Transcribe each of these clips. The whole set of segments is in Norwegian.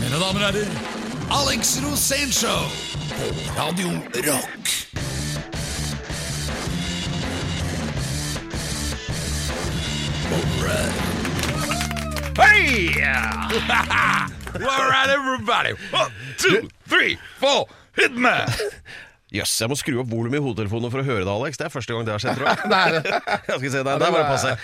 Mine damer og herrer, Alex Rosénshow på Radio Rock. Hey! All right, everybody. One, two, three, four. Hit me! Jøss, jeg må skru opp volumet i hodetelefonen for å høre det, Alex. Det er første gang det har skjedd, tror jeg. jeg skal se der, der var det passe.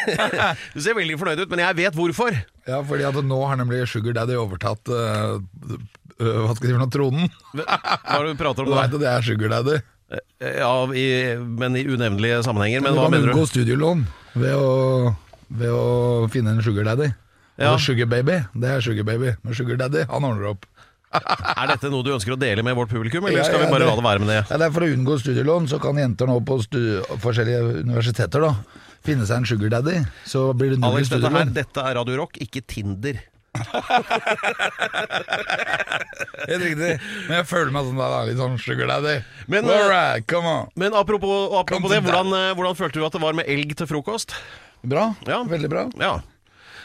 Du ser veldig fornøyd ut, men jeg vet hvorfor. Ja, fordi at nå har nemlig Sugar Daddy overtatt uh, uh, Hva skal jeg si for noe, tronen. Hva er det du prater Du om veit da? at det er Sugar Daddy. Ja, i, men i unevnelige sammenhenger. Men du hva kan mener unngå du? studielån ved å, ved å finne en Sugar Daddy. Ja. Sugar Baby, det er Sugar Baby. Men Sugar Daddy, han ordner opp. Er dette noe du ønsker å dele med vårt publikum, eller skal ja, vi bare det- la det være med det? Ja, det er For å unngå studielån så kan jenter nå på forskjellige universiteter da finne seg en Sugar Daddy. Så blir det null Alex, studielån. dette, her, dette er Radio Rock, ikke Tinder. Helt riktig. Men jeg føler meg det er litt sånn Sugar Daddy. Men, right, come on. Men apropos, apropos det, hvordan, eh, hvordan følte du at det var med elg til frokost? Bra. Ja. Veldig bra. Ja.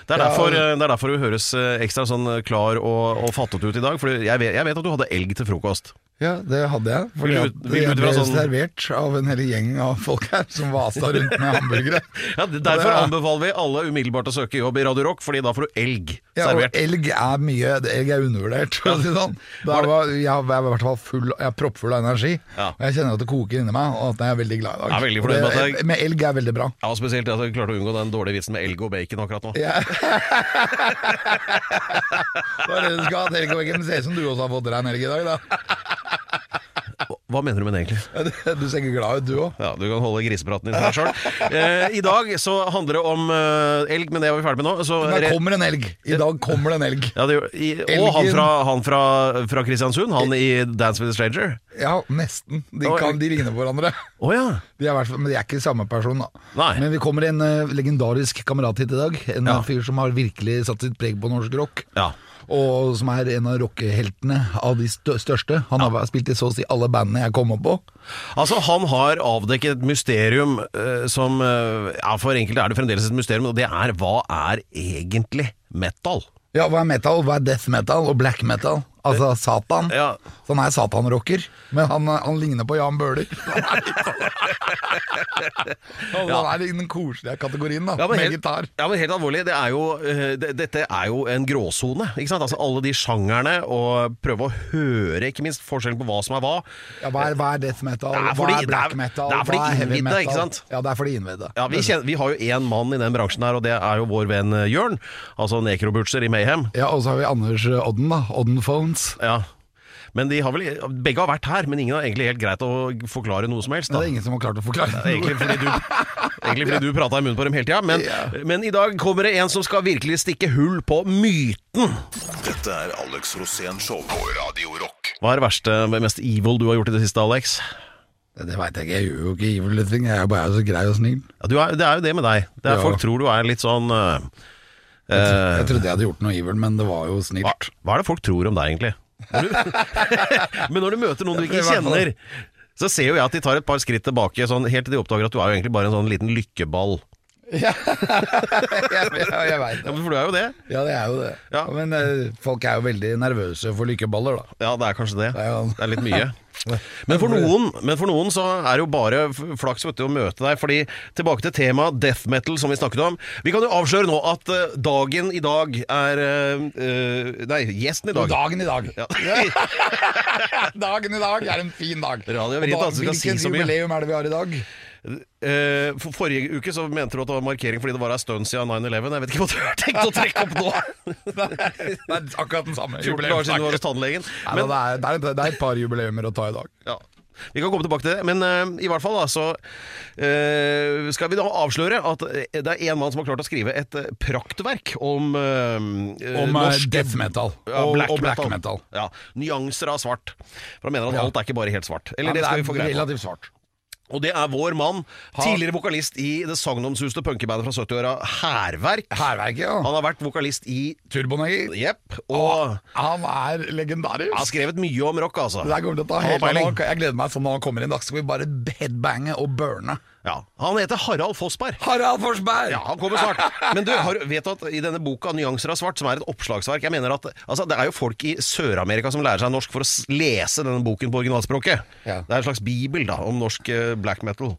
Det er, derfor, eh, det er derfor du høres eh, ekstra sånn klar og, og fattet ut i dag. For jeg vet, jeg vet at du hadde elg til frokost. Ja, det hadde jeg. For jeg ble sånn- servert av en hel gjeng av folk her som vasa rundt med hamburgere. Ja, derfor Det er- anbefaler vi alle umiddelbart å søke jobb i Radio Rock, Fordi da får du elg Ja, og servert. elg er mye Elg er undervurdert, si det sånn. Var, jeg, er i hvert fall full Jeg er proppfull av energi. Ja. Og jeg kjenner at det koker inni meg, og at jeg er veldig glad i dag. Jeg er Og det, jeg- med elg er veldig bra. Ja, Spesielt at jeg klarte å unngå den dårlige vitsen med elg og bacon akkurat nå. Ja. det var det du skal ha. Elg og bacon ser ut som du også har fått deg en elg i dag, da. Hva mener du med det egentlig? Du ser ikke glad ut, du òg. Ja, Du kan holde grisepraten din for deg sjøl. Eh, I dag så handler det om eh, elg, men det er vi ferdig med nå. Så Det kommer en elg. I dag kommer det en elg. ja, det, gjør- i, og han, fra, han fra, fra Kristiansund, han i Dance with a Stranger. Ja, nesten. De, kan, de ligner på hverandre. Å ja. De er, i hvert fall- men de er ikke samme person, da. Nei. Men vi kommer en eh, legendarisk kamerat hit i dag. En Ja. fyr som har virkelig satt sitt preg på norsk rock. ja. Og som er en av rockeheltene av de største. Han har spilt i så å si alle bandene jeg kommer på. Altså, han har avdekket et mysterium eh, som eh, Ja, for enkelte er det fremdeles et mysterium, og det er hva er egentlig metal? Ja, Hva er metal? Hva er death metal og black metal? Altså Satan. Ja. Så han er satanrocker, men han, han ligner på Jan Bøhler. Han er, han er i den koselige kategorien, da. Ja, med helt, gitar. ja, men helt alvorlig, det er jo, eh, det, dette er jo en gråsone. Ikke sant? Altså, alle de sjangerne, og prøve å høre ikke minst forskjellen på hva som er hva. Ja, hva, er, hva er death metal? er fordi, hva er black det er- metal? det er hva er heavy metal? ikke sant? Ja, det er for de innvidde. Ja, vi, kjenner, vi har jo én mann i den bransjen her, og det er jo vår venn eh, Jørn. Altså Nekrobutcher i Mayhem. Ja, Og så har vi Anders Odden, da. Odden Phones. Ja. Men de har vel, begge har vært her, men ingen har egentlig helt greit å forklare noe som helst. Det er ingen som har klart å forklare noe. Egentlig fordi du, egentlig fordi du prata i munnen på dem hele tida. Men, Ja. men i dag kommer det en som skal virkelig stikke hull på myten. Dette er Alex Rosén Show på Radio Rock. Hva er det verste, mest evil du har gjort i det siste, Alex? Det veit jeg ikke, jeg gjør jo ikke evil ting. Jeg er jo bare så grei og snill. Ja, du er, det er jo det med deg. Det er, Ja. Folk tror du er litt sånn øh, Jeg, øh, jeg trodde jeg hadde gjort noe evil, men det var jo snilt. hva er det folk tror om deg, egentlig? Når du, men når du møter noen du ikke kjenner, så ser jo jeg at de tar et par skritt tilbake, sånn, helt til de oppdager at du er jo egentlig bare en sånn liten lykkeball. jeg jeg veit Ja, det. For du er jo det. Ja, det er jo det. Ja. Men eh, folk er jo veldig nervøse for lykkeballer, da. Ja, det er kanskje det. Det er jo- Det er litt mye. Men for, noen, men for noen så er det jo bare flaks vet du, å møte deg. Fordi Tilbake til temaet death metal, som vi snakket om. Vi kan jo avsløre nå at eh, dagen i dag er eh, Nei, gjesten i dag. Dagen i dag. Ja. Dagen i dag er en fin dag. Radio Vrit, da- altså, si Hvilket jubileum er det vi har i dag? Eh, for forrige uke så mente du at det var markering fordi det var ei stund siden 9-11. Jeg vet ikke hva du har tenkt å trekke opp nå. Det er akkurat den samme 14 dager siden du var hos tannlegen. Nei, Men, det, er, det, er, det er et par jubileumer å ta i dag. ja. Vi kan komme tilbake til det, men uh, i hvert fall da, så uh, skal vi da avsløre at det er en mann som har klart å skrive et praktverk om uh, Om norsk, death metal ja, og, black, og black metal. metal. Ja, Nyanser av svart. For han mener at alt er ikke bare helt svart. Eller Ja, det, det skal vi få greie på. relativt svart. Og det er vår mann, tidligere vokalist i det sagnomsuste punkebandet fra 70-åra Hærverk. Hærverk, ja. Han har vært vokalist i Turboneger. Jepp. Og Han er legendarisk. har skrevet mye om rock, altså. Det der kommer til å ta helt av Jeg gleder meg sånn når han kommer inn. Da skal vi bare headbange og burne. Ja, Han heter Harald Fossberg. Harald Forsberg! Ja, han kommer snart. Men du, har, vet du at i denne boka 'Nyanser av svart', som er et oppslagsverk Jeg mener at altså, Det er jo folk i Sør-Amerika som lærer seg norsk for å lese denne boken på originalspråket. Ja. Det er en slags bibel da, om norsk eh, black metal.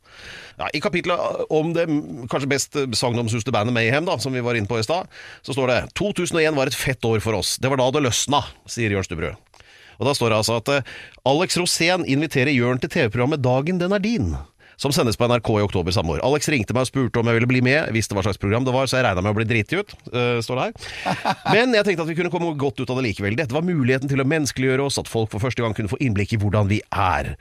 Ja, I kapitlet om det mm, kanskje best eh, sagnomsuste bandet Mayhem, da, som vi var inne på i stad, så står det 2001 var et fett år for oss. Det var da det løsna, sier Jørn Stubberud. Og da står det altså at eh, Alex Rosén inviterer Jørn til TV-programmet Dagen den er din. Som sendes på NRK i oktober samme år. Alex ringte meg og spurte om jeg ville bli med, visste hva slags program det var, så jeg regna med å bli driti ut, uh, står det her. Men jeg tenkte at vi kunne komme godt ut av det likevel. Dette var muligheten til å menneskeliggjøre oss, at folk for første gang kunne få innblikk i hvordan vi er.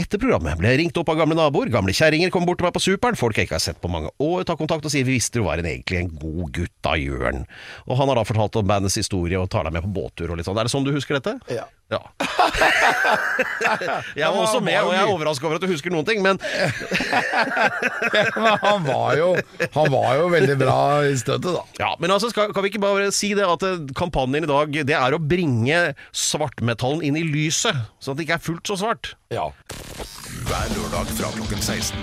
Etter programmet ble jeg ringt opp av gamle naboer, gamle kjerringer kom bort til meg på superen, folk jeg ikke har sett på mange år, tar kontakt og sier vi visste du var en, egentlig en god gutt da, Jørn. Og han har da fortalt om bandets historie og tar deg med på båttur og litt sånn. Er det sånn du husker dette? Ja. Ja. Jeg var også med, og jeg er overraska over at du husker noen ting, men han var jo Han var jo veldig bra i støtet, da. Ja, men altså, skal, kan vi ikke bare si det at eh, kampanjen i dag Det er å bringe svartmetallen inn i lyset, sånn at det ikke er fullt så svart. Ja. Hver lørdag fra klokken 16.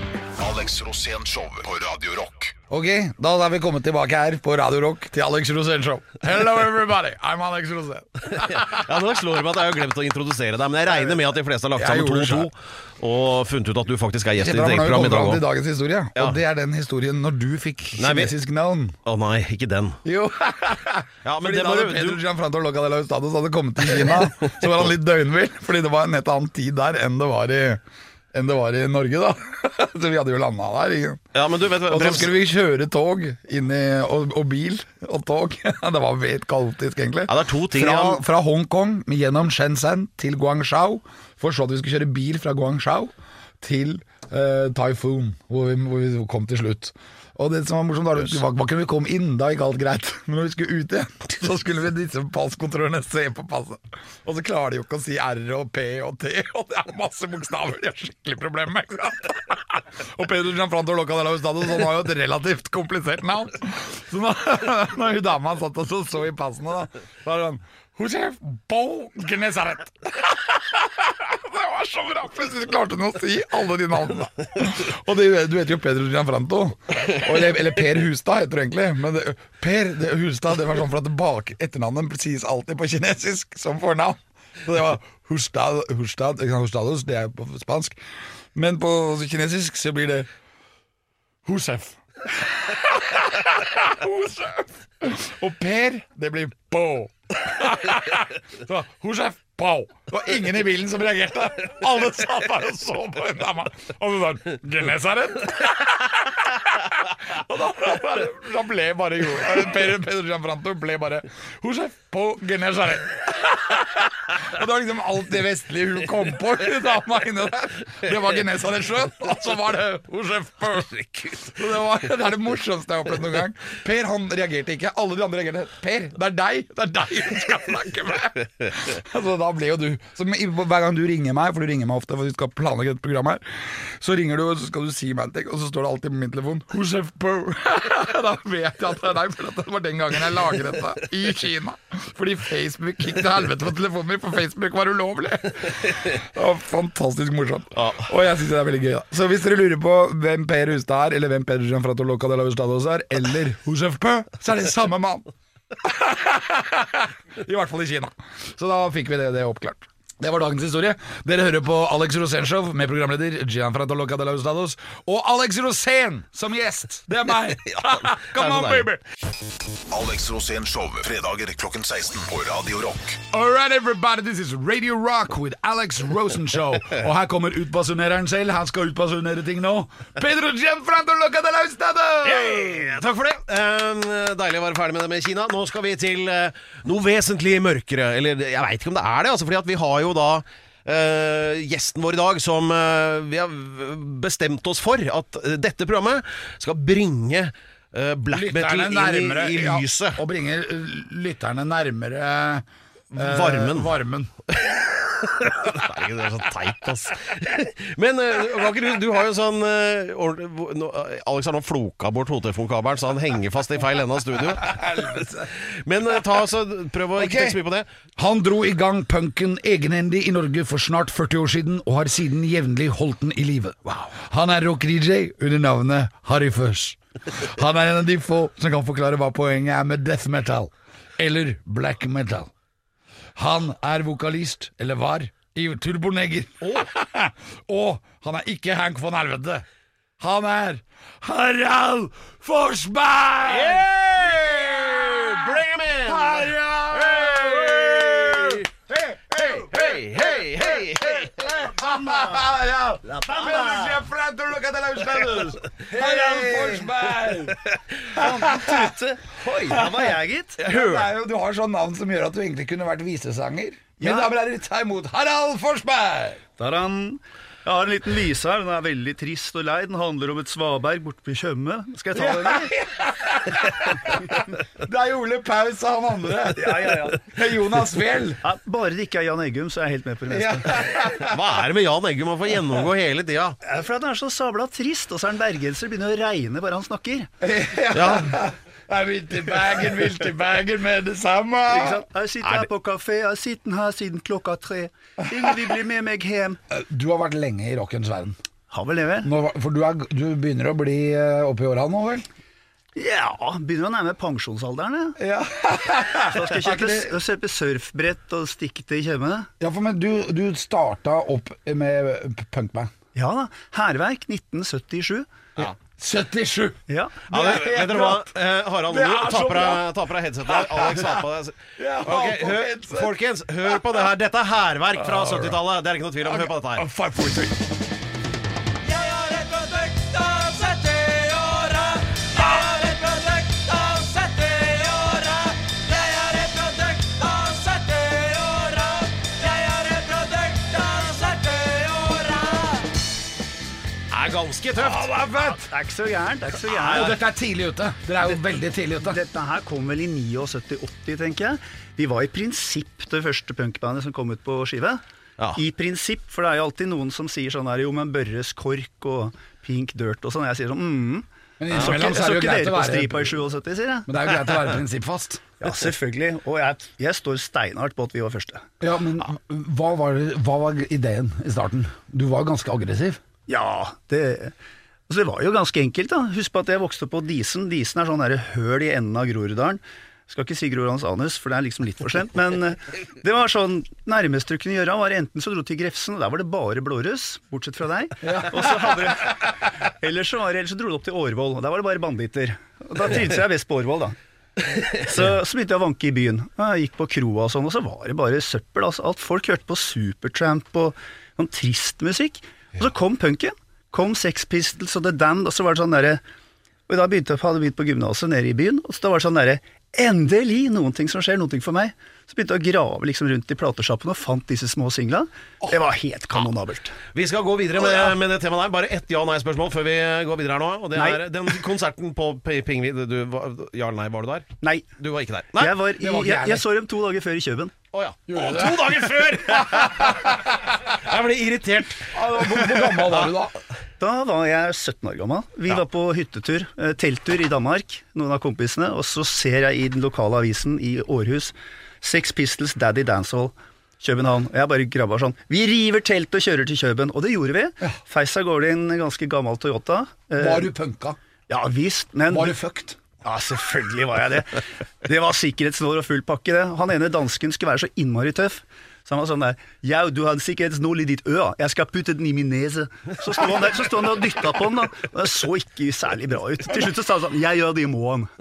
Alex Rosén Show på Radio Rock. Ok, da er vi kommet tilbake her på Radio Rock til Alex Rosén Show. Hello everybody, I'm Alex Rosén. Ja, Nå slår det meg at jeg har glemt å introdusere deg, men jeg regner med at de fleste har lagt sammen to og to og funnet ut at du faktisk er gjest i ditt eget program i dag òg. dagens historie. Ja. Og det er den historien når du fikk kinesisk navn. Å nei, ikke den. Jo. Ja, men fordi det da hadde Pedro du- Gianfranto Loca de la Ustados hadde kommet til Kina, så var han litt døgnvill. Fordi det var en helt annen tid der enn det var i, enn det var i Norge, da. Så vi hadde jo landa der. Ja, men du vet Og så skulle vi kjøre tog inn i, og, og bil og tog. Det var helt kaotisk, egentlig. Ja, det er to ting fra, fra Hongkong gjennom Shenzhen til Guangzhou. For så at vi skulle kjøre bil fra Guangzhou til uh, Typhoon, hvor vi, hvor vi kom til slutt. Og det som var morsomt, var, var, var ikke vi kom inn, da gikk alt greit. Men når vi skulle ut igjen, så skulle vi disse passkontrollørene se på passet. Og så klarer de jo ikke å si R og P og T, og det er masse bokstaver de har skikkelig problemer med. Og Peder Gianfranto Loca de la Ustados han har jo et relativt komplisert navn. Så når, når hun dama satt og så, i passene, da, var det sånn Josef Bo Gnesaret. Det var så bra! Plutselig klarte hun å si alle de navnene. Og det, du vet jo Pedro Gianfranto. Eller, eller Per Hustad heter du egentlig. Men det, Per det, Hustad det var sånn for at bak etternavnet sies alltid på kinesisk som fornavn. Så det var Hustad, Hustad, Hustados, det er på spansk. Men på kinesisk så blir det Josef. Og Per, det blir Bo. Så Josef Bo. Var ingen i bilen som reagerte. Alle satt der og så på en dame. Og så sa hun Genesaret. Og da, da ble bare jo Per Pedro Gianfranto ble bare Josef på Genesaret. Og det var liksom alt det vestlige hun kom på. Dama inne der Det var Genesaretsjøen, og så var det Josef på det, var, det er det morsomste jeg har opplevd noen gang. Per han reagerte ikke. Alle de andre reagerte. Per, det er deg! Det er deg hun skal snakke med! Altså, da ble jo du så Hver gang du ringer meg, for du ringer meg ofte for vi skal planlegge et program her, så ringer du og så skal du si meg en ting, og så står det alltid på min telefon Hosef Po Da vet jeg at det er deg, for det var den gangen jeg laget dette i Kina. Fordi Facebook gikk til helvete på telefonen min, for Facebook var ulovlig. Det var fantastisk morsomt. Og jeg syns det er veldig gøy. da Så hvis dere lurer på hvem Per Hustad er, eller hvem Peder Gianfranto Loca de la Hustados er, eller Hosef Po så er det samme mann. I hvert fall i Kina. Så da fikk vi det, det oppklart. Det var dagens historie. Dere hører på Alex Rosén Show med programleder Gianfranto Loca de la Ustados og Alex Rosén som gjest. Det er meg! Come on, baby! Alex Rosén Show, fredager klokken 16 på Radio Rock. All right, everybody, this is Radio Rock with Alex Rosenshow. Og her kommer utbasuneren selv. Han skal utbasunere ting nå. Pedro Gianfranto Loca de la Ustados! Hey, takk for det. Eh, deilig å være ferdig med det med Kina. Nå skal vi til uh, noe vesentlig mørkere. Eller jeg veit ikke om det er det, altså, fordi at vi har jo da Uh, gjesten vår i dag som uh, vi har bestemt oss for at uh, dette programmet skal bringe eh, black metal inn i, i lyset. ja, og bringe lytterne nærmere Varmen. varmen. Nei, det er så teit, ass. Men eh, du, du har jo sånn eh, Alex har nå floka bort hodetelefonkabelen, så han henger fast i feil ende av studio. Men eh, ta prøv å ikke Ok. tenke så mye på det. Han dro i gang punken egenhendig i Norge for snart 40 år siden, og har siden jevnlig holdt den i live. Han er rock-DJ under navnet Harry Fuss. Han er en av de få som kan forklare hva poenget er med death metal, eller black metal. Han er vokalist, eller var, i Turbonegger. og han er ikke Hank von Helvete. Han er Harald Forsberg! Bring Oi, der var jeg, gitt. Ja, det er jo, du har sånn navn som gjør at du egentlig kunne vært visesanger. Min damer og herrer, ta imot Harald Forsberg! Taran. Jeg har en liten vise her. Den er veldig trist og lei. Den handler om et svaberg borte ved Tjøme. Skal jeg ta den? Det er jo Ole Paus og han andre. Ja, ja, ja. Jonas Wehl. ja. Bare det ikke er Jan Eggum, så er jeg helt med på det meste. Hva er det med Jan Eggum? Han får gjennomgå hele tida. Ja, For at den er så sabla trist, og så er han bergenser. Det begynner å regne bare han snakker. Ja. Jeg vil til Bergen, vil til Bergen med det samme. Jeg sitter her på kafé, jeg har sittet her siden klokka tre. Ingen vil bli med meg hjem. Du har vært lenge i rockens verden. Har vel det, vel? Nå, for du, er, du begynner å bli eh, oppi åra nå, vel? Ja, begynner å nærme pensjonsalderen, jeg. Ja. Så skal jeg kjøpe, kjøpe surfbrett og stikke til Tjøme. ja, for men du, du starta opp med punkband. Ja da. Hærverk 1977. 77! Ja. Ja, det, vet dere hva? Eh, Harald, Det nå er ta så på deg, ta på deg headsetet. Alex, har på deg Ok, på hør, headset. Folkens, hør på det her. Dette er hærverk fra 70-tallet. Det er ikke noe tvil om. Hør på dette her. Five, four, three. Ganske tøft. det er! Det er ikke så gærent. Det er ikke så dette er tidlig ute. Dere er jo veldig tidlig ute. Dette her kom vel i 79-80, tenker jeg. Vi var i prinsipp det første punkbandet som kom ut på skive. Ja. I prinsipp, for det er jo alltid noen som sier sånn her Jo, men Børres Kork og Pink Dirt og sånn. Jeg sier sånn mm. Men Så ikke, så så er det jo greit å være stripa i 77, sier jeg. Men det er jo greit å være prinsippfast. Ja, selvfølgelig. Og jeg, jeg står steinhardt på at vi var første. Ja, men hva var, hva var ideen i starten? Du var ganske aggressiv. Ja, det altså det var jo ganske enkelt. da Husk på at jeg vokste opp på Disen. Disen er sånn der høl i enden av Groruddalen. Skal ikke si Groruddalens anus, for det er liksom litt for sent. Men eh, det var sånn nærmeste du kunne gjøre, var enten så dro du til Grefsen, og der var det bare blåruss, bortsett fra deg. Og så hadde du Ellers så, var det, ellers så dro du opp til Årvoll, og der var det bare banditter. Og da trivdes jeg best på Årvoll, da. Så, så begynte jeg å vanke i byen. Jeg gikk på kroa og sånn, og så var det bare søppel. Altså, alt folk hørte på Supertramp og sånn trist musikk. Og så kom punken. Kom Sex Pistols og The Damned, og så var det sånn derre Og da begynte jeg hadde begynt på gymnaset nede i byen, og så da var det sånn derre Endelig! Noen ting som skjer, noen ting for meg. Så begynte jeg å grave liksom rundt i platesjappene og fant disse små singlene. Det var helt kanonabelt. Vi skal gå videre med, med det temaet der. Bare ett ja-nei-spørsmål før vi går videre her nå. Og det Nei. er den konserten på Pingvin Ja eller nei, var du der? Nei. Du var ikke der? Nei? Jeg, var i, jeg jeg så dem to dager før i Kjøben. Å ja. Å, to dager før! jeg ble irritert. Hvor, hvor gammel var du da? Da var jeg 17 år gammel. Vi var på hyttetur, eh, telttur i Danmark, noen av kompisene, og så ser jeg i den lokale avisen i Århus Sex Pistols Daddy Dancehall. København. Og jeg bare grabba sånn Vi river teltet og kjører til Køben. Og det gjorde vi. Feis av gårde i en ganske gammel Toyota. Eh, Var du punka? Ja visst, men Var du fucked? Ja, selvfølgelig var jeg det. Det var sikkerhetsnål og full pakke, det. Han ene dansken skulle være så innmari tøff. Så han var sånn der Ja, du har en sikkerhetsnål i ditt øre. Jeg skal putte den i min nese. Så sto han der, så sto han der og dytta på den, da. Og det så ikke særlig bra ut. Til slutt så sa han sånn Jeg gjør det i morgen.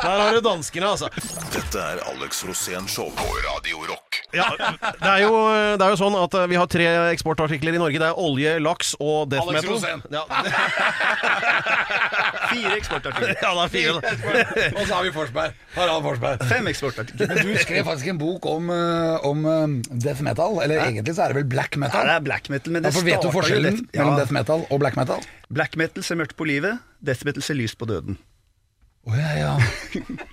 Der har du danskene, altså. Dette er Alex Rosén Show på Radio Rock. Ja, det, er jo, det er jo sånn at eh, vi har tre eksportartikler i Norge. Det er olje, laks og death Alex metal. Rosén. Ja, Fire eksportartikler. ja, det er fire. fire Og så har vi Forsberg. Harald Forsberg. Fem eksportartikler. Men du skrev faktisk en bok om, eh, om eh, death metal. Eller egentlig så er det vel black metal. Ja, det er black metal, men det for Vet du forskjellen det, forskjellen mellom death metal og black metal? Black metal ser mørkt på livet, death metal ser lyst på døden. Å ja, ja.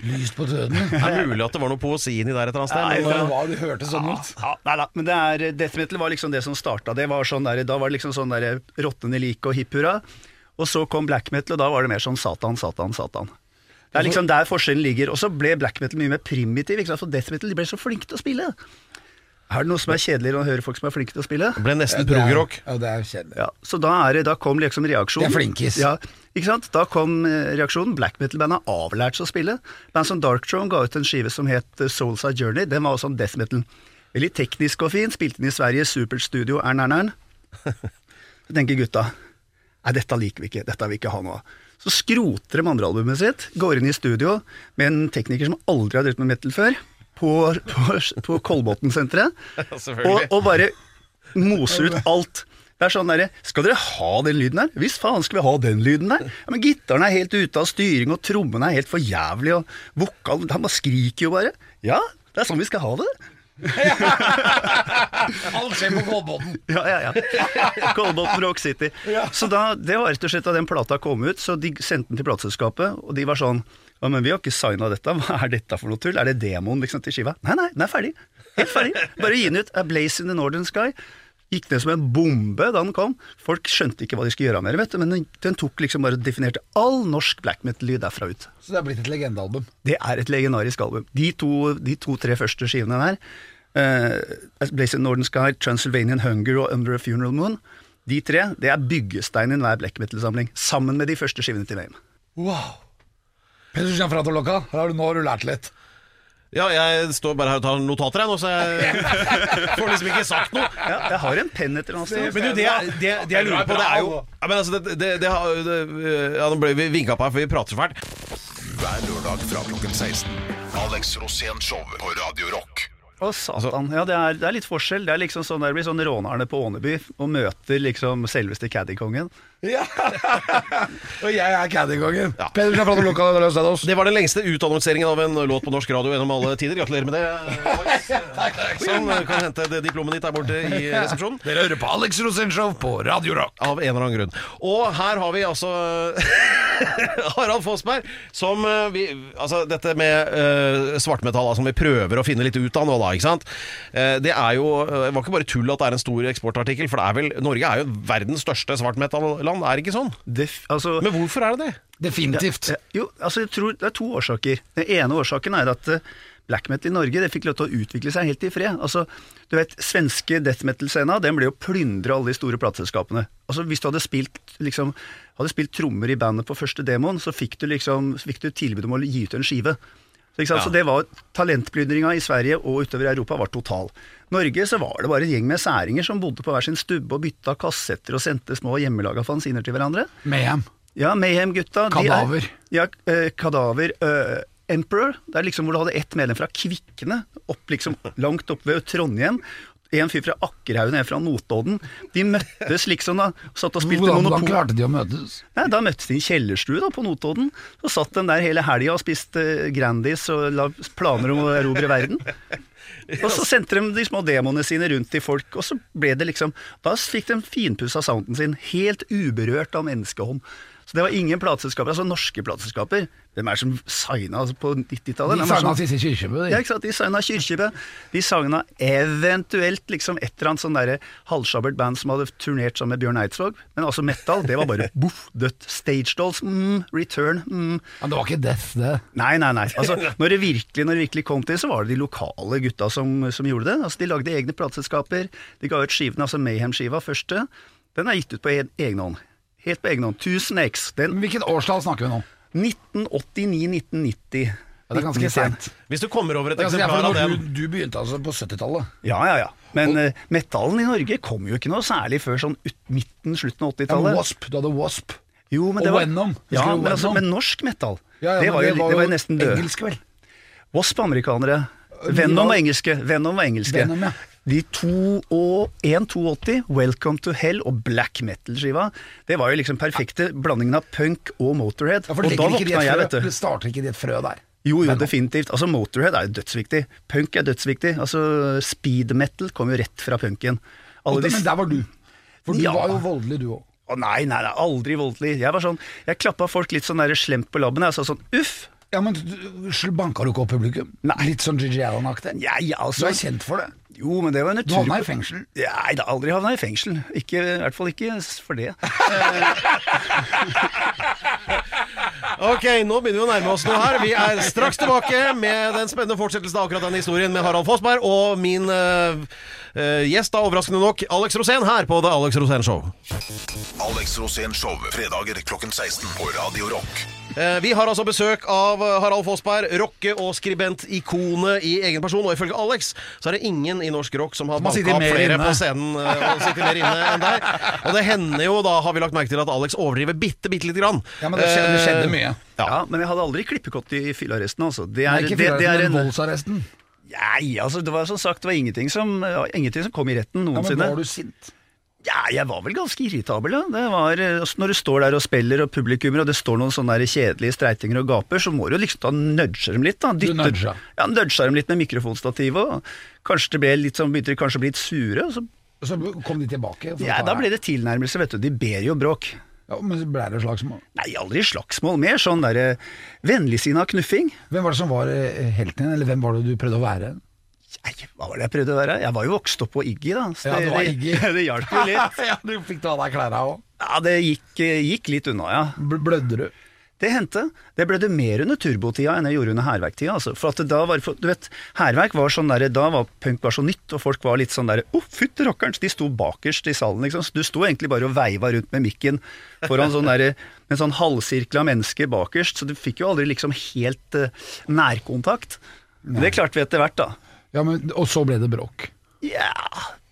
Lyst på døden. Det er mulig at det var noe poesi inni der et eller annet sted. Nei, Det uh, var, det hørtes sånn ut. Ja, nei da, men det er, death metal var liksom det som starta. Det var sånn der, da var det liksom sånn der rottene like og hipp hurra. Og så kom black metal, og da var det mer sånn Satan, Satan, Satan. Det er liksom der forskjellen ligger. Og så ble black metal mye mer primitiv, ikke sant? for death metal de ble så flinke til å spille. Er det noe som er kjedeligere enn å høre folk som er flinke til å spille? det ble nesten Det progrock. Ja, det er kjedelig. Ja, så da, er det, da kom liksom reaksjonen. Det er flinkis. Ja, ikke sant? Da kom eh, reaksjonen. Black metal-band har avlært seg å spille. Band som Dark Throne ga ut en skive som het Souls Soulside Journey. Den var også en death metal. Veldig teknisk og fin. Spilte den i Sverige, Super Studio, ern, ern, ern. Så tenker gutta Nei, dette liker vi ikke. Dette vil vi ikke ha noe av. Så skroter de andre albumet sitt, går inn i studio med en tekniker som aldri har drevet med metal før, på, på, på Kolbotn-senteret, og, og bare moser ut alt. Det er sånn derre Skal dere ha den lyden der? Hvis faen skal vi ha den lyden der? Ja, men Gitaren er helt ute av styring, og trommene er helt for jævlig, og vokalen Han bare skriker jo bare. Ja, det er sånn vi skal ha det. Alt skjer på Kolbotn. Ja, ja, ja. Kolbotn Rock City. Så da, Det var rett og slett da den plata kom ut, så de sendte den til plateselskapet, og de var sånn ja, men vi har ikke signa dette, hva er dette for noe tull? Er det demoen liksom til skiva? Nei, nei, den er ferdig. Helt ferdig. Bare gi den ut. A Blaze in the Northern Sky. Gikk ned som en bombe da den kom. Folk skjønte ikke hva de skulle gjøre med det, men den, den tok liksom bare definerte all norsk black metal-lyd derfra ut. Så det er blitt et legendealbum. Det er et legendarisk album. De to-tre to-tre første skivene der, uh, Blaze in Northern Sky, Transylvanian Hunger og Under a Funeral Moon, de tre det er byggesteinen i hver black metal-samling, sammen med de første skivene til Vame. Wow. Petter Gianfrato Locca, nå har du lært litt. Ja, jeg står bare her og tar notater, jeg nå, så jeg får liksom ikke sagt noe. Ja, jeg har en penn etter noe sted. Men du, det, det, det jeg lurer på, det er jo ja, men altså, det, det, det, det, ja, Nå ble vi vinka på her, for vi prater så fælt. Hver lørdag fra klokken 16. Alex Rosén Show på Radio Rock. Å, satan. Ja, det er, det er litt forskjell. Det er liksom sånn, det blir sånn rånerne på Åneby og møter liksom selveste caddykongen. Ja. Og jeg er caddykongen. Peder Gianfratoloca, det er løs oss. Det var den lengste utannonseringen av en låt på norsk radio gjennom alle tider. Gratulerer med det. Alex. Sånn, kan hente det diplomet ditt der borte i resepsjonen. Dere hører på Alex Rosénshow på Radio Rock. Av en eller annen grunn. Og her har vi altså Harald Fossberg, som eh, vi Altså, dette med uh, svartmetall, altså, som vi prøver å finne litt ut av nå, da, ikke sant. Uh, det er jo Det var ikke bare tull at det er en stor eksportartikkel, for det er vel Norge er jo verdens største svartmetalland, er ikke sånn? Det, altså, Men hvorfor er det det? Definitivt. Ja, Jo, altså jeg tror det er to årsaker. Den ene årsaken er at eh, black metal i Norge det fikk lov til å utvikle seg helt i fred. Altså, du vet, Svenske death metal-scena den ble jo plyndra alle de store plateselskapene. Altså, hvis du hadde spilt, liksom, hadde spilt trommer i bandet på første demoen, så fikk du liksom, fikk du tilbud om å gi ut en skive. Så, ikke sant? så det var Talentplyndringa i Sverige og utover i Europa var total. Norge så var det bare en gjeng med særinger som bodde på hver sin stubbe og bytta kassetter og sendte små hjemmelaga fanziner til hverandre. Mayhem. Ja, Mayhem-gutta. de er- Kadaver. Ja, eh, Kadaver. eh, Emperor. Det er liksom hvor du hadde ett medlem fra Kvikne, opp liksom langt opp ved Trondheim. En fyr fra Akkerhaugen, en fra Notodden. De møttes liksom da, satt og spilte Hvordan, hvordan Monopol. klarte de å møtes? Nei, da møttes de i en kjellerstue da, på Notodden. Så satt de der hele helga og spiste eh, Grandis og la planer om å erobre verden. Og så sendte de de små demoene sine rundt til folk, og så ble det liksom Da fikk de finpussa sounden sin, helt uberørt av menneskehånd. Så det var ingen plateselskaper, altså norske plateselskaper. Hvem er det som signa altså, på 90-tallet? De signa det sang Sissel Kyrkjebø. ja, ikke sant? De signa Kyrkjebø. De signa eventuelt liksom et eller annet sånn derre halvsjabbert band som hadde turnert sammen med Bjørn Eidsvåg. Men altså metal, det var bare boff, dødt. Stage Dolls, mm, Return, mm. Men det var ikke Death, det. Nei, nei, nei. Altså, når, det virkelig, når det virkelig kom til, så var det de lokale gutta som, som gjorde det. Altså, de lagde egne plateselskaper. De ga ut skivene, altså Mayhem-skiva første. Den er gitt ut på en, egen hånd. Helt på egen hånd. 1000 X. Den Men Hvilket årstall snakker vi nå? 1989-1990. Ja, det er ganske sent. Hvis du kommer over et Det er ganske- eksemplar av når den du, du begynte altså på 70-tallet. Ja, ja, ja. Men eh, metallen i Norge kom jo ikke noe særlig før sånn ut, midten, slutten av Ja, men 80-tallet. Wasp, du hadde Wasp. Jo, men og det var, Venom. Husker Ja, du men, altså, Venom? men norsk metal, Ja, ja, det, men var jo, det var jo nesten død. Engelsk, vel? Wasp amerikanere. Venom var engelske. Venom var engelske. Venom, ja. De to og 1,82, Welcome to Hell og black metal-skiva, det var jo liksom perfekte blandingen av punk og Motorhead. Ja, og da våkna jeg, vet du. det starter ikke de et frø der. Jo, jo, definitivt. Altså, Motorhead er jo dødsviktig. Punk er dødsviktig. Altså, Speed metal kom jo rett fra punken. Alle men der var du. For du Ja. var jo voldelig, du òg. Å nei, nei, nei, aldri voldelig. Jeg var sånn, jeg klappa folk litt sånn der slemt på labben. Jeg sa sånn uff. Ja, men du- du- banka du ikke opp publikum? Nei. Litt sånn Gigi Allen-aktig? Ja, ja, Du altså. er kjent for det. Jo, men det var en Du havna i fengsel. Nei, da har aldri havna i fengsel. Ikke, I hvert fall ikke for det. Ok, nå begynner vi å nærme oss noe her. Vi er straks tilbake med den spennende fortsettelsen av akkurat den historien med Harald Fossberg og min uh, uh, gjest, da overraskende nok, Alex Rosén, her på The Alex Rosén Show. Alex Rosén Show, fredager klokken 16 på Radio Rock. Eh, Vi har altså besøk av eh, Harald Fossberg, rocke- og skribent-ikonet i egen person. Og ifølge Alex så er det ingen i norsk rock som har banka opp flere inne. på scenen eh, og sitter mer inne enn der. Og det hender jo, da har vi lagt merke til at Alex overdriver bitte, bitte lite grann. Ja, men det skjedde, det skjedde mye. Ja. men jeg hadde aldri klippekott i fyllearresten, altså. Det Nei, er, ikke det, det er fyllearresten, men en voldsarresten. Nei, altså, det var som sagt det var ingenting som, ja, ingenting som kom i retten noensinne. Ja, men var du sint? Ja, jeg var vel ganske irritabel, da. Det var, eh, altså, når du står der og spiller, og publikummer, og det står noen sånne kjedelige streitinger og gaper, så må du liksom da nudge dem litt, da. Du nudga? Ja, nudga dem litt med mikrofonstativet, og kanskje det ble litt sånn, begynte de kanskje å bli litt sure, og så Så kom de tilbake? Ja, da ble det tilnærmelse, vet du. De ber jo bråk. ja, Men ble det slagsmål. Nei, aldri slagsmål. Mer sånn derre vennligsinna knuffing. Hvem var det som var eh, helten din, eller hvem var det du prøvde å være? Nei, hva var det jeg prøvde å være? Jeg var jo vokst opp på Iggy, da. Så Ja, det var Iggy. Det, hjalp jo litt. ja, Du fikk ta av deg klærne òg. Ja, det gikk, gikk litt unna, ja. Blødde du? Det hendte. Det blødde mer under turbotida enn jeg gjorde under hærverktida. Altså. For da var, du vet, hærverk var sånn der, Da var punk var så nytt, og folk var litt sånn derre Å, oh, fytti rakkeren! De sto bakerst i salen, liksom. Så du sto egentlig bare og veiva rundt med mikken foran sånn der, en sånn halvsirkel av mennesker bakerst, så du fikk jo aldri liksom helt uh, nærkontakt. Nei. det klarte vi etter hvert, da. Ja, men, Og så ble det bråk. Ja,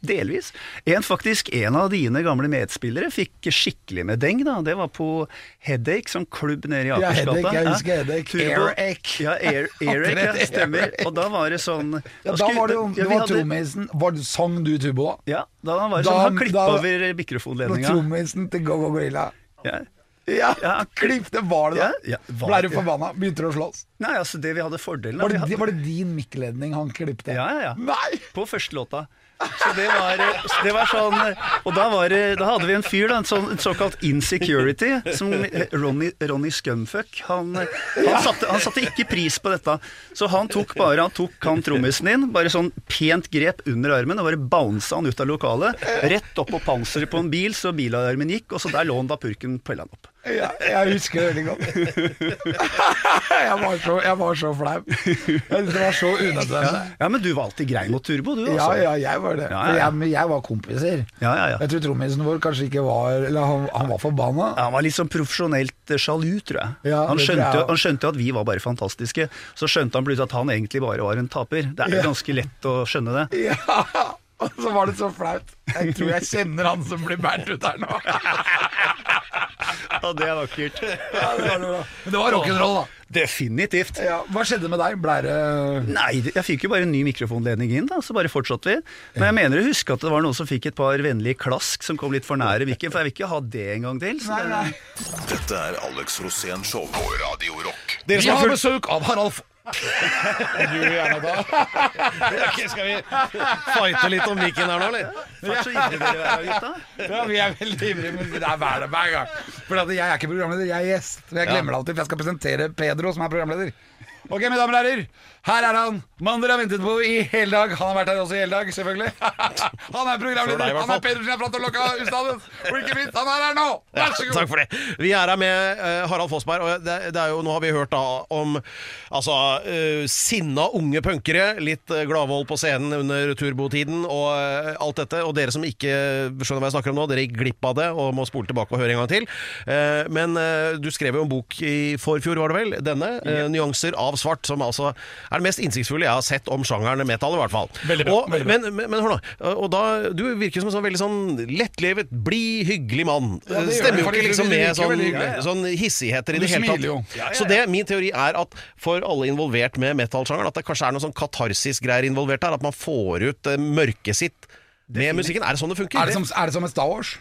delvis. En faktisk, en av dine gamle medspillere fikk skikkelig med deng, da. Det var på Headache, som klubb nede i Akersgata. Ja, Headache, jeg husker Headache. Airache. Ja, Air, Airache, ja, stemmer. Og da var det sånn Ja, da var det jo ja, hadde- trommisen Sang du tubo da? Ja, da var det Da- sånn Han klippa da- over mikrofonledninga. trommisen til Go Go Gorilla. Ja. Ja, Ja, klipp det var det da. Ja, ja, var Ble du forbanna? Begynte du å slåss? Nei, altså, det vi hadde fordelen Var av det, hadde- var det din mikkledning han klippte? Ja, ja, ja. Nei! På første låta. Så det var, det var sånn Og da, var, da hadde vi en fyr, da, en, sånn, en såkalt insecurity, som Ronny, Ronny Scumfuck. Han, han, satte, han satte ikke pris på dette. Så han tok bare Han tok han trommisen din, bare sånn pent grep under armen, og bare bounsa han ut av lokalet. Rett opp på panseret på en bil, så bilalarmen gikk, og så der lå han da purken pella han opp. Ja, jeg husker det veldig godt. jeg, var så, jeg var så flau. Jeg det var så unødvendig. Ja, men du var alltid grei mot turbo, du, Ja, altså. ja, jeg var det. Ja, ja. jeg, men jeg var kompiser. Ja, ja, ja. Jeg tror trommisen vår kanskje ikke var Eller han, han var forbanna. Han var litt sånn profesjonelt sjalu, tror jeg. Han, skjønte, han skjønte at vi var bare fantastiske. Så skjønte han plutselig at han egentlig bare var en taper. Det er jo ganske lett å skjønne det. Ja, og så var det så flaut. Jeg tror jeg kjenner han som blir båret ut her nå. Ja, det er vakkert. Ja, det var det bra. Men det var rock'n'roll, da. Definitivt. Ja, hva skjedde med deg? Blei det Nei, jeg fikk jo bare en ny mikrofonledning inn, da, så bare fortsatte vi. Men jeg mener å huske at det var noen som fikk et par vennlige klask som kom litt for nære mikken, for jeg vil ikke ha det en gang til. Så Nei, det- nei. Dette er Alex Rosén Show på Radio Rock. Dere Vi som har fulgt besøk av Harald. Du gjerne da. okay, Skal vi fighte litt om mikken her nå, eller? Fart så ivrige dere er, gutta. Ja, vi er veldig ivrige, men det er hver hver gang. For jeg er ikke programleder, jeg er gjest. Og jeg glemmer det alltid, for jeg skal presentere Pedro, som er programleder. Ok, mine damer og herrer. Her er han. Mannen dere har ventet på i hele dag. Han har vært her også i hele dag, selvfølgelig. Han er programleder. Han er Pedersen jeg prater lokka Ustadet. Og ikke minst, han er her nå. Vær så god. Takk for det. Vi er her med eh, Harald Fossberg, og det, det er jo, nå har vi hørt da om altså, uh, sinna unge punkere, litt uh, gladvold på scenen under turbotiden og uh, alt dette. Og dere som ikke skjønner hva jeg snakker om nå, dere gikk glipp av det og må spole tilbake og høre en gang til. Eh, men eh, du skrev jo en bok i forfjor, var det vel? Denne. eh, 'Nyanser av svart', som altså er det mest innsiktsfulle jeg har sett om sjangeren metal, i hvert fall. Veldig bra, Og, veldig bra. men, men, men hør nå. Og da, du virker som en sånn veldig sånn lettlevet, blid, hyggelig mann. Ja, det Stemmer jo ikke liksom med sånn, ja, ja. sånn hissigheter i det hele tatt. Så det, min teori er at for alle involvert med metal-sjangeren, at det kanskje er noe sånn katarsis-greier involvert her. At man får ut eh, mørket sitt med musikken. Er det sånn det funker? Er det som, er det som en Star Wars?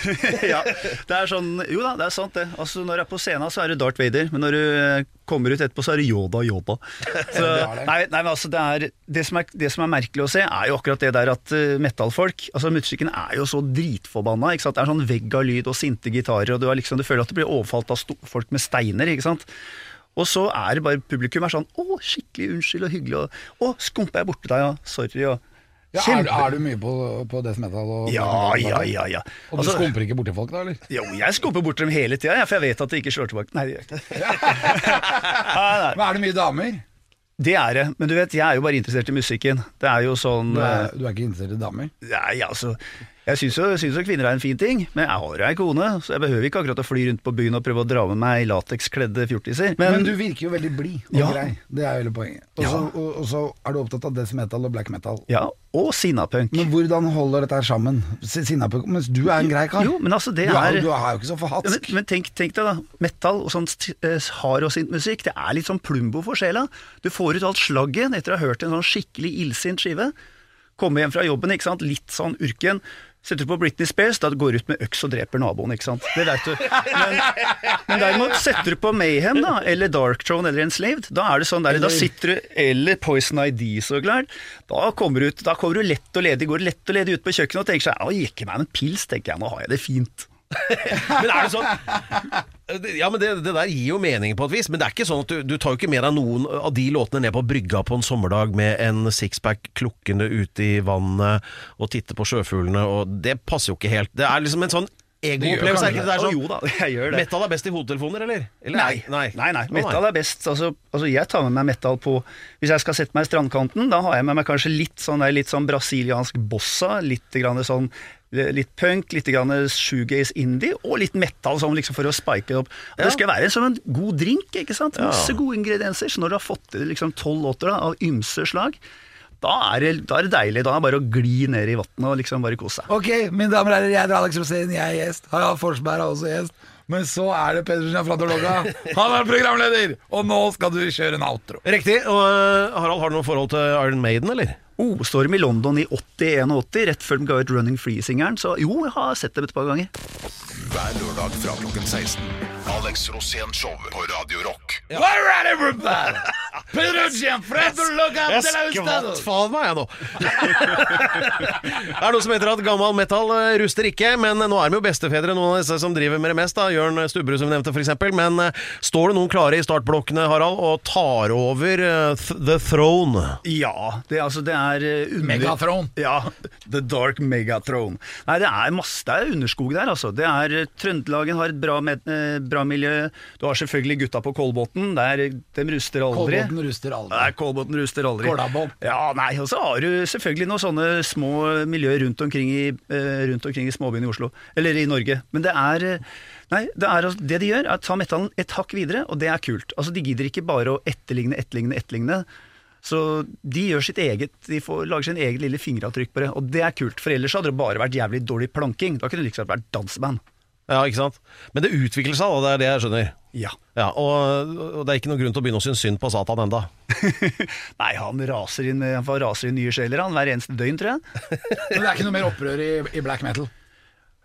ja, det er sånn Jo da, det er sant det. Altså Når du er på scenen, så er det Darth Vader, men når du eh, kommer ut etterpå, så er det Yoda Yoda. Så, nei, nei, men altså det, er, det, som er, det som er merkelig å se, er jo akkurat det der at uh, metallfolk Altså Musikken er jo så dritforbanna. Ikke sant? Det er sånn vegg av lyd og sinte gitarer, og du, er liksom, du føler at du blir overfalt av folk med steiner. ikke sant? Og så er det bare publikum er sånn 'Å, skikkelig unnskyld og hyggelig', og 'Å, skumpa jeg borti deg', ja. 'sorry', og Ja, er, er du mye på, på death metal? Og Ja, ja, ja, ja. Og du Altså- skumper ikke borti folk, da? eller? Jo, jeg skumper bort dem hele tida, for jeg vet at de ikke slår tilbake. Nei, det gjør ikke det. Men er det mye damer? Det er det, men du vet, jeg er jo bare interessert i musikken. Det er jo sånn Du er, eh, du er ikke interessert i damer? Nei, altså Jeg syns jo, jo kvinner er en fin ting, men jeg har jo ei kone, så jeg behøver ikke akkurat å fly rundt på byen og prøve å dra med meg latekskledde fjortiser. Men, Men, du virker jo veldig blid og Ja. grei. Det er jo hele poenget. Og så Ja. og, og så er du opptatt av death metal og black metal. Ja, og sinnapunk. Men hvordan holder dette her sammen? Sinnapunk Mens du er en grei kar. Jo, men altså, det du, er, er du er jo ikke så Ja, men, men tenk, tenk deg da, metal og sånn eh, hard og sint musikk, det er litt sånn plumbo for sjela. Du får ut alt slagget etter å ha hørt en sånn skikkelig illsint skive. Komme hjem fra jobben, ikke sant, litt sånn urken. Setter du på Britney Spears, da går du ut med øks og dreper naboen, ikke sant. Det vet du. Men, men derimot setter du på Mayhem, da, eller Dark Throne eller Enslaved, da er det sånn der, da sitter du, eller Poison ID, så klart. Da kommer du ut, da kommer du lett og ledig, går lett og ledig ut på kjøkkenet og tenker seg, å, jekke meg en pils, tenker jeg, nå har jeg det fint. Men er det sånn Ja, men det, det der gir jo mening på et vis, men det er ikke sånn at du, du tar jo ikke med deg noen av de låtene ned på brygga på en sommerdag med en sixpack klukkende ute i vannet og titte på sjøfuglene, og det passer jo ikke helt. Det er liksom en sånn egoopplevelse, er ikke det? der er sånn, jo da, jeg gjør det. Metal er best i hodetelefoner, eller? eller Nei, nei. nei, nei. Metal er best. Altså, altså, jeg tar med meg metal på Hvis jeg skal sette meg i strandkanten, da har jeg med meg kanskje litt sånn, litt sånn brasiliansk bossa, litt grann sånn Litt punk, litt shoegaze indie, og litt metal sånn liksom for å spike det opp. Ja. Det skal være som en god drink, ikke sant? Masse gode ingredienser. Så når du har fått til liksom tolv låter da, av ymse slag, da er, det, da er det deilig. Da er det bare å gli ned i vannet og liksom bare kose seg. Ok, mine damer og herrer, jeg er Alex Rosén, jeg er gjest. Harald Forsberg er også gjest. Men så er det Pedersen fra Logga. Han er programleder! Og nå skal du kjøre en outro. Riktig. Og øh, Harald, har du noe forhold til Iron Maiden, eller? Oh, Storm i London i 80-81, rett før de ga ut Running Free-singeren. Så jo, jeg har sett dem et par ganger. Hver lørdag fra klokken 16. Alex Rosén Show på Radio Rock. All right, everybody! Logga Jeg skvatt faen meg, jeg nå. det er noe som heter at gammel metal eh, ruster ikke, men nå er de jo bestefedre, noen av disse som driver med det mest. da Jørn Stubberud, som vi nevnte, f.eks. Men eh, står det noen klare i startblokkene, Harald, og tar over uh, th The Throne? Ja, det, altså, det er eh, under... Megatron. Ja, The Dark Megatron. Nei, det er masse, det er underskog der, altså. Det er, eh, Trøndelagen har et bra, med, eh, bra miljø. Du har selvfølgelig gutta på Kolbotn. De ruster aldri. Kolbotn ruster aldri. Nei, Kolbotn ruster aldri. Kålabånd. Ja, nei, og så har du selvfølgelig noen sånne små miljøer rundt omkring i, rundt omkring i småbyen i Oslo. Eller i Norge. Men det er Nei, det, er, altså- det de gjør, er å ta metallen et hakk videre, og det er kult. Altså, De gidder ikke bare å etterligne, etterligne, etterligne. Så de gjør sitt eget, de får, lager sin eget lille fingeravtrykk på det, og det er kult. For ellers hadde det bare vært jævlig dårlig planking. Da kunne det liksom vært danseband. Ja, ikke sant? Men det utvikler seg, da. Det er det jeg skjønner. Ja. Ja, og, og det er ikke noen grunn til å begynne å synes synd på Satan enda. Nei, han raser inn, han får raser inn nye sjeler han, hver eneste døgn, tror jeg. Men det er ikke noe mer opprør i, i black metal.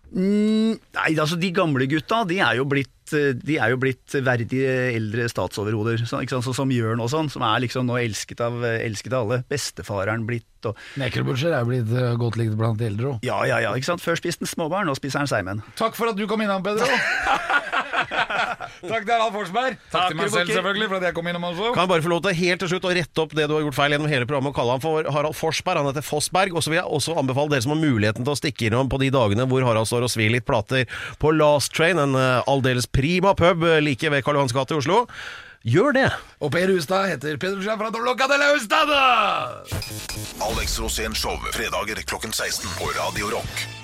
Mm, nei, altså de gamle gutta, de er jo blitt eh, De er jo blitt verdige eldre statsoverhoder, så, ikke sant? sånn som Jørn og sånn, som er liksom nå elsket av, elsket av alle. Bestefaren blitt og Nekrobutcher er jo blitt eh, godt likt blant de eldre òg. Ja, ja, ja, ikke sant. Før spiste han småbarn, nå spiser han seigmenn. Takk for at du kom innom, Pedro. Takk til Harald Forsberg. Takk, Takk, til meg selv, selvfølgelig, for at jeg kom innom også. Kan jeg bare få lov til helt til slutt å rette opp det du har gjort feil gjennom hele programmet og kalle han for Harald Forsberg. Han heter Fossberg. Og så vil jeg også anbefale dere som har muligheten til å stikke innom på de dagene hvor Harald står og svir litt plater på Last Train, en eh, aldeles prima pub like ved Karl Johans gate i Oslo. Gjør det! Og Per Hustad heter Pedro fra Dolokka de la Hustada! Alex Rosén Show fredager klokken 16 på Radio Rock.